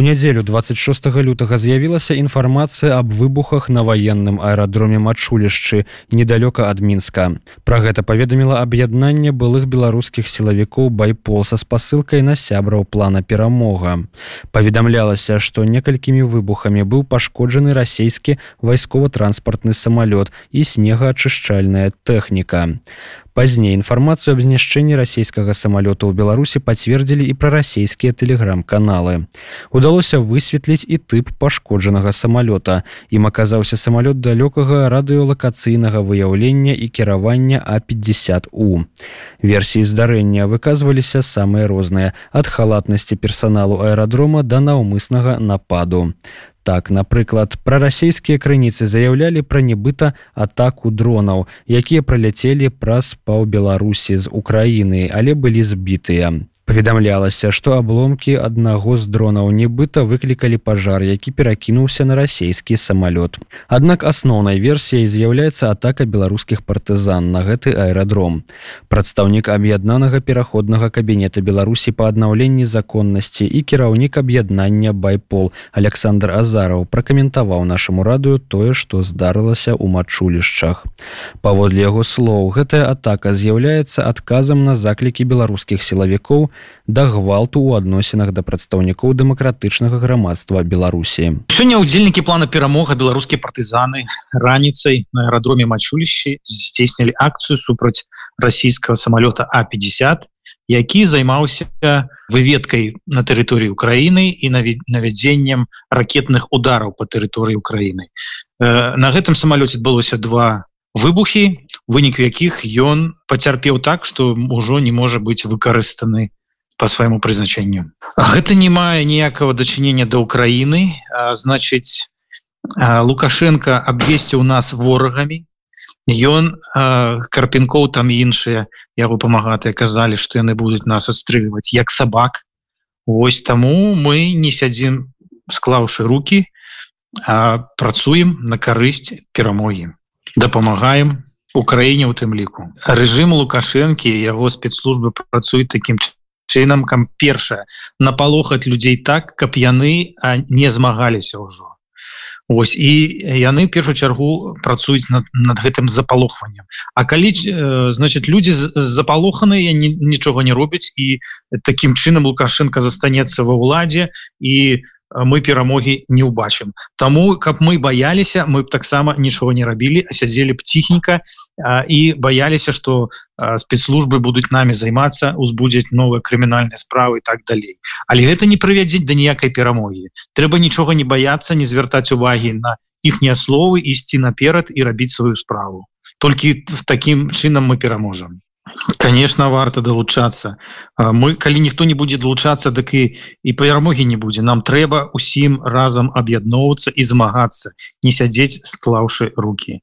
У нядзелю 26 лютага з'явілася інфармацыя аб выбухах на ваенным аэрадроме мачулішчы недалёка ад мінска. Пра гэта паведаміла аб'яднанне былых беларускіх сілавікоў байпол са спасылкай на сябраў плана перамога. Паведамлялася, што некалькімі выбухамі быў пашкоджаны расійскі вайскова-транспартны самалёт і снегаачышчальная тэхніка. Пазней інфармацыю аб знішчэнні расійскага самалёта ў беларусі пацвердзілі і прарасійскія тэлеграм-каналы. Удалося высветліць і тып пашкоджанага самалёта. Ім аказаўся самалёт далёкага радыёлакацыйнага выяўлення і кіравання А50У. Версіі здарэння выказваліся самыя розныя ад халатнасці персаналу аэрадрома да наўмыснага нападу. Так, напрыклад, прарасійскія крыніцы заяўлялі пра нібыта атаку дронаў, якія праляцелі праз паўбеларусі з Украіны, але былі збітыя паведамлялася што абломкі аднаго з дронаў нібыта выклікалі пажар які перакінуўся на расійскі самалёт. Аднак асноўнай версіяй з'яўляецца атака беларускіх партызан на гэты аэрадром. Прадстаўнік аб'яднанага пераходнага кабінета беларусі па аднаўленні законнасці і кіраўнік аб'яднання байпол александр азараў пракаментаваў нашаму радыё тое што здарылася ў мачулішчах. Паводле яго слоў гэтая атака з'яўляецца адказам на заклікі беларускіх сілавікоў да гвалту ў адносінах да прадстаўнікоў дэмакратычнага грамадства беларусі. Сёння удзельнікі плана перамога беларускія партызаны раніцай на аэрадроме мачулішчы здзейснілі акцыю супраць расійскага самалёта а50 які займаўся выведкай на тэрыторыі Украіны і навядзеннем ракетных удараў по тэрыторыі Украіны на гэтым самалёце адбылося два выбухі вынік якіх ён пацярпеў так што ўжо не можа быць выкарыстаны по свайму прызначэнню гэта не мае ніякага дачынення да Украіны значыць лукашенко абвесці у нас ворагамі ён карпенкоў там іншыя яго памагатыя казалі што яны будуць нас адстрыгваць як сабак Вось таму мы не сядзім склаўшы руки працуем на карысць перамогі дапамагаем Украіне у тым ліку рэжым лукашэнкі яго спецслужбы працуюць таким чынам кам першае напалохаць людзей так каб яны не змагаліся ўжо. Ось і яны першую чаргу працуюць над, над гэтым запалохваннем. А калі э, значит люди запалоханыя нічога не робяць і таким чынам лукашенко застанецца ва ўладзе і мы перамогі не ўбачым Таму каб мы баяліся мы б таксама нічого не рабілі сядзелі б ціхенька і баяліся что спецслужбы будуць намі займацца узбудзяць новыя крымінальныя справы так далей. Але гэта не прывядзець да ніякай перамогі. Трэба нічога не баяцца не звяртаць увагі на іхнія словы ісці наперад і рабіць сваю справу. Толькі в таким чынам мы пераможам конечно варта далучацца мы калі ніхто не будзе далучацца дык і і перамогі не будзе. Нам трэба усім разам аб'ядноўвацца і змагацца не сядзець склаўшы руки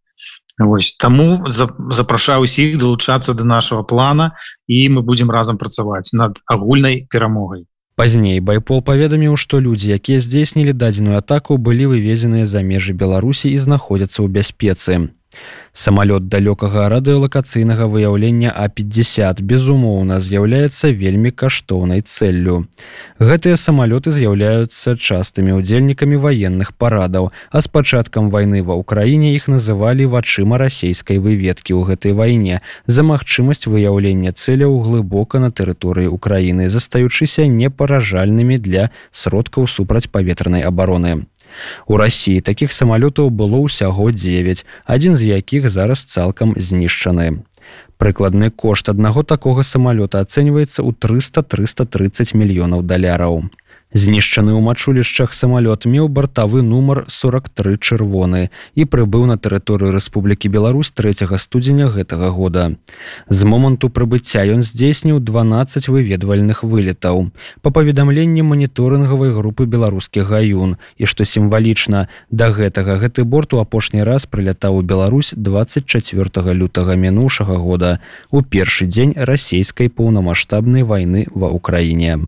Вось. Таму запрашаю усіх далучацца до нашего плана і мы будемм разам працаваць над агульнай перамогай. Пазней байпол паведаміў што людзі якія здзейснілі дадзеную атаку былі вывезеныя за межы беларусі і знаходзяцца ў бяспецы самалёт далёкага радыёлакацыйнага выяўлення а50 безумоўна з'яўляецца вельмі каштоўнай цэллю. Гэтыя самалёты з'яўляюцца частымі удзельнікамі ваенных парадаў а з пачаткам вайны ва ўкраіне іх называлі вачыма расійскай выведкі ў гэтай вайне за магчымасць выяўлення цэляў глыбока на тэрыторыі Украіны застаючыся непаражальнымі для сродкаў супраць паветранай абароны У рассіі такіх самалётаў было ўсяго 9, адзін з якіх зараз цалкам знішчаны. Прыкладны кошт аднаго такога самалёта ацэньваецца ў 300-330 мільёнаў даляраў знішчаны ў мачулішчах самалёт меў бартавы нумар 43 чырвоны і прыбыў на тэрыторыю Рэспублікі Беларусь 3 студзеня гэтага года. З моманту прыбыцця ён здзейсніў 12 выведвальных вылетаў. Па паведамленні маніторынгавай групы беларускіх гаюн і што сімвалічна да гэтага гэты борт у апошні раз прылятаў у Беларусь 24 лютага мінуўшага года у першы дзень расійскай поўнамасштабнай вайны ва ўкраіне.